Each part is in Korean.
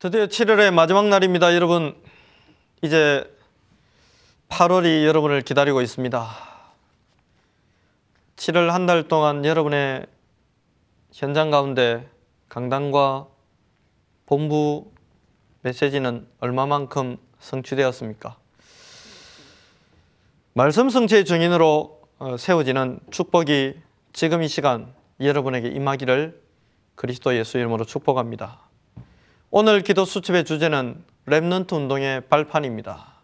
드디어 7월의 마지막 날입니다. 여러분, 이제 8월이 여러분을 기다리고 있습니다. 7월 한 달 동안 여러분의 현장 가운데 강단과 본부 메시지는 얼마만큼 성취되었습니까? 말씀 성취의 증인으로 어, 세워지는 축복이 지금 이 시간 여러분에게 임하기를 그리스도 예수 이름으로 축복합니다. 오늘 기도 수첩의 주제는 Remnant 운동의 발판입니다.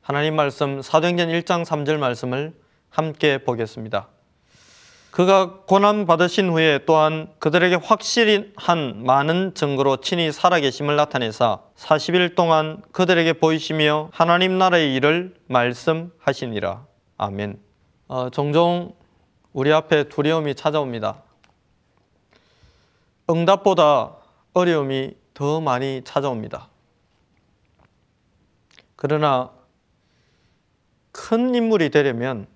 하나님 말씀 사도행전 1장 3절 말씀을 함께 보겠습니다. 그가 고난 받으신 후에 또한 그들에게 확실한 많은 증거로 친히 살아계심을 나타내사 40일 동안 그들에게 보이시며 하나님 나라의 일을 말씀하시니라. 아멘. 어, 종종 우리 앞에 두려움이 찾아옵니다. 응답보다 어려움이 더 많이 찾아옵니다. 그러나 큰 인물이 되려면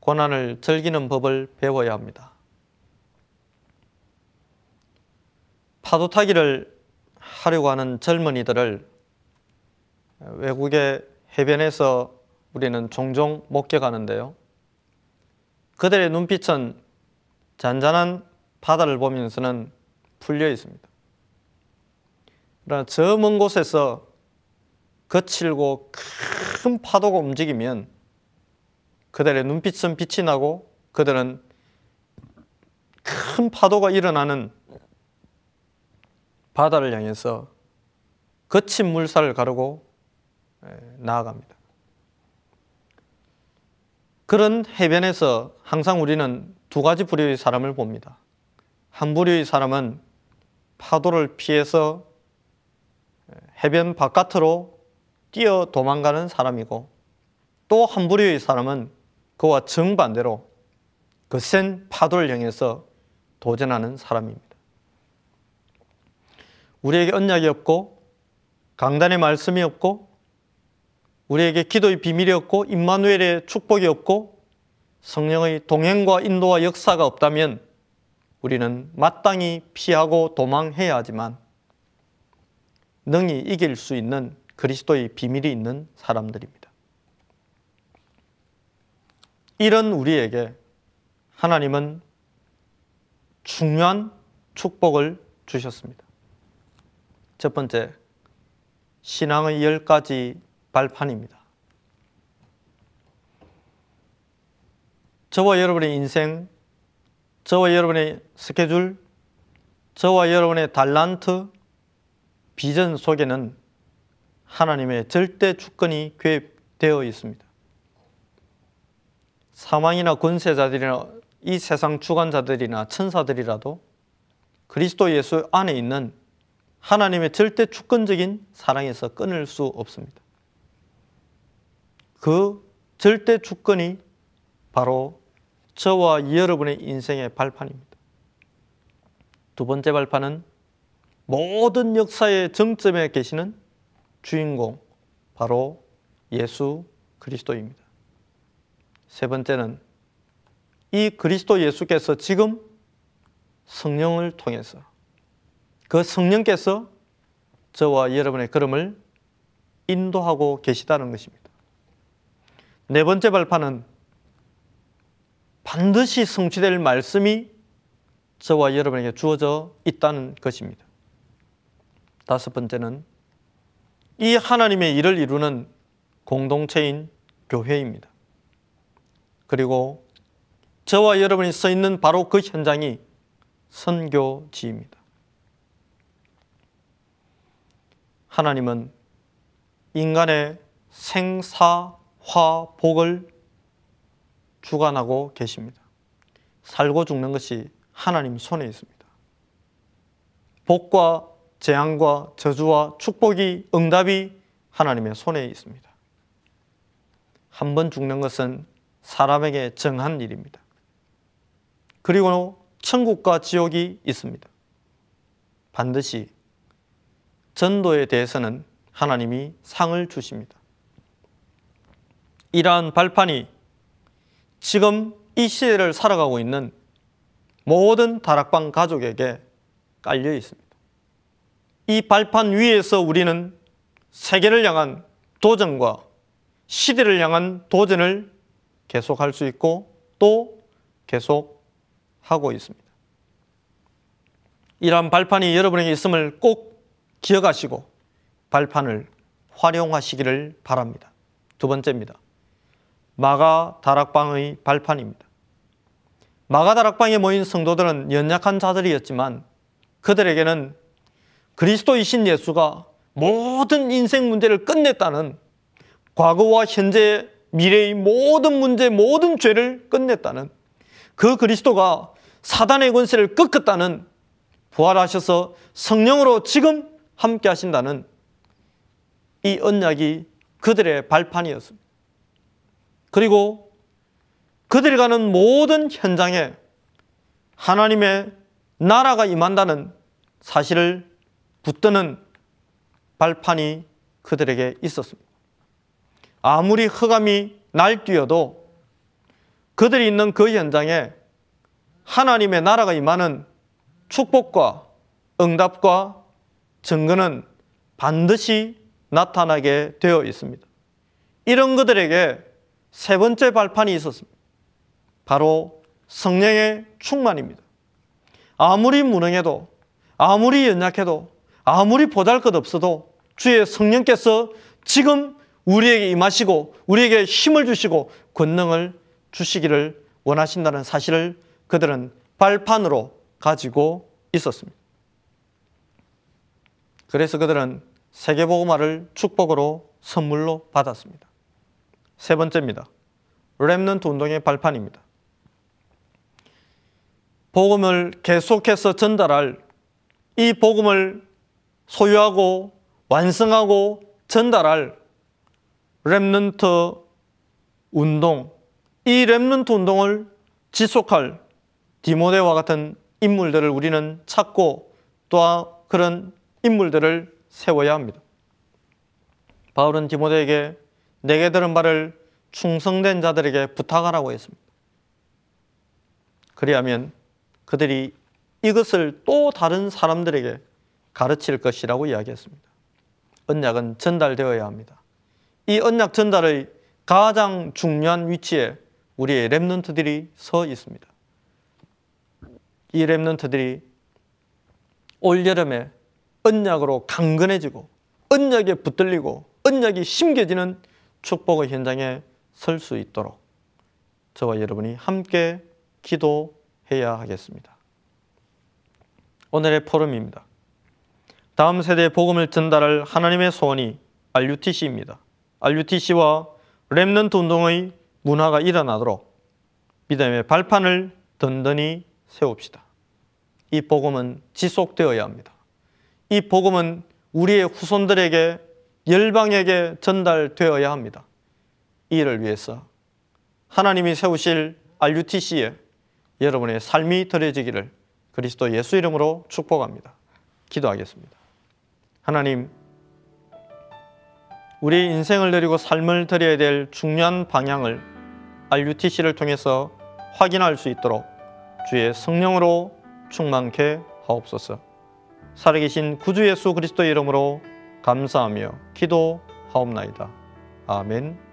고난을 즐기는 법을 배워야 합니다. 파도 타기를 하려고 하는 젊은이들을 외국의 해변에서 우리는 종종 목격하는데요. 그들의 눈빛은 잔잔한 바다를 보면서는 풀려 있습니다. 그러나 저 먼 곳에서 거칠고 큰 파도가 움직이면 그들의 눈빛은 빛이 나고 그들은 큰 파도가 일어나는 바다를 향해서 거친 물살을 가르고 나아갑니다. 그런 해변에서 항상 우리는 두 가지 부류의 사람을 봅니다. 한 부류의 사람은 파도를 피해서 해변 바깥으로 뛰어 도망가는 사람이고 또 한 부류의 사람은 그와 정반대로 그 센 파도를 향해서 도전하는 사람입니다. 우리에게 언약이 없고 강단의 말씀이 없고 우리에게 기도의 비밀이 없고 임마누엘의 축복이 없고 성령의 동행과 인도와 역사가 없다면 우리는 마땅히 피하고 도망해야 하지만 능히 이길 수 있는 그리스도의 비밀이 있는 사람들입니다. 이런 우리에게 하나님은 중요한 축복을 주셨습니다. 첫 번째, 신앙의 열 가지 발판입니다. 저와 여러분의 인생, 저와 여러분의 스케줄, 저와 여러분의 달란트, 비전 속에는 하나님의 절대 주권이 개입되어 있습니다. 사망이나 권세자들이나 이 세상 주관자들이나 천사들이라도 그리스도 예수 안에 있는 하나님의 절대 주권적인 사랑에서 끊을 수 없습니다. 그 절대 주권이 바로 저와 여러분의 인생의 발판입니다. 두 번째 발판은 모든 역사의 정점에 계시는 주인공, 바로 예수 그리스도입니다. 세 번째는 이 그리스도 예수께서 지금 성령을 통해서 그 성령께서 저와 여러분의 걸음을 인도하고 계시다는 것입니다. 네 번째 발판은 반드시 성취될 말씀이 저와 여러분에게 주어져 있다는 것입니다. 다섯 번째는 이 하나님의 일을 이루는 공동체인 교회입니다. 그리고 저와 여러분이 서 있는 바로 그 현장이 선교지입니다. 하나님은 인간의 생사화복을 주관하고 계십니다. 살고 죽는 것이 하나님 손에 있습니다. 복과 재앙과 저주와 축복이 응답이 하나님의 손에 있습니다. 한 번 죽는 것은 사람에게 정한 일입니다. 그리고 천국과 지옥이 있습니다. 반드시 전도에 대해서는 하나님이 상을 주십니다. 이러한 발판이 지금 이 시대를 살아가고 있는 모든 다락방 가족에게 깔려 있습니다. 이 발판 위에서 우리는 세계를 향한 도전과 시대를 향한 도전을 계속할 수 있고 또 계속하고 있습니다. 이러한 발판이 여러분에게 있음을 꼭 기억하시고 발판을 활용하시기를 바랍니다. 두 번째입니다. 마가 다락방의 발판입니다. 마가 다락방에 모인 성도들은 연약한 자들이었지만 그들에게는 그리스도이신 예수가 모든 인생 문제를 끝냈다는 과거와 현재 미래의 모든 문제 모든 죄를 끝냈다는 그 그리스도가 사단의 권세를 꺾었다는 부활하셔서 성령으로 지금 함께 하신다는 이 언약이 그들의 발판이었습니다. 그리고 그들이 가는 모든 현장에 하나님의 나라가 임한다는 사실을 붙드는 발판이 그들에게 있었습니다. 아무리 흑암이 날뛰어도 그들이 있는 그 현장에 하나님의 나라가 임하는 축복과 응답과 증거는 반드시 나타나게 되어 있습니다. 이런 그들에게 세 번째 발판이 있었습니다. 바로 성령의 충만입니다. 아무리 무능해도, 아무리 연약해도, 아무리 보잘 것 없어도 주의 성령께서 지금 우리에게 임하시고 우리에게 힘을 주시고 권능을 주시기를 원하신다는 사실을 그들은 발판으로 가지고 있었습니다. 그래서 그들은 세계복음화를 축복으로 선물로 받았습니다. 세 번째입니다. Remnant 운동의 발판입니다. 복음을 계속해서 전달할 이 복음을 소유하고 완성하고 전달할 Remnant 운동, 이 Remnant 운동을 지속할 디모데와 같은 인물들을 우리는 찾고 또 그런 인물들을 세워야 합니다. 바울은 디모데에게 내게 들은 바를 충성된 자들에게 부탁하라고 했습니다. 그리하면 그들이 이것을 또 다른 사람들에게 가르칠 것이라고 이야기했습니다. 언약은 전달되어야 합니다. 이 언약 전달의 가장 중요한 위치에 우리의 랩런트들이 서 있습니다. 이 랩런트들이 올 여름에 언약으로 강건해지고 언약에 붙들리고 언약이 심겨지는 축복의 현장에 설 수 있도록 저와 여러분이 함께 기도해야 하겠습니다. 오늘의 포럼입니다. 다음 세대의 복음을 전달할 하나님의 소원이 RUTC입니다. RUTC와 Remnant 운동의 문화가 일어나도록 믿음의 발판을 든든히 세웁시다. 이 복음은 지속되어야 합니다. 이 복음은 우리의 후손들에게 열방에게 전달되어야 합니다. 이를 위해서 하나님이 세우실 RUTC에 여러분의 삶이 드려지기를 그리스도 예수 이름으로 축복합니다. 기도하겠습니다. 하나님, 우리 인생을 드리고 삶을 드려야 될 중요한 방향을 RUTC를 통해서 확인할 수 있도록 주의 성령으로 충만케 하옵소서. 살아계신 구주 예수 그리스도 이름으로 감사하며 기도하옵나이다. 아멘.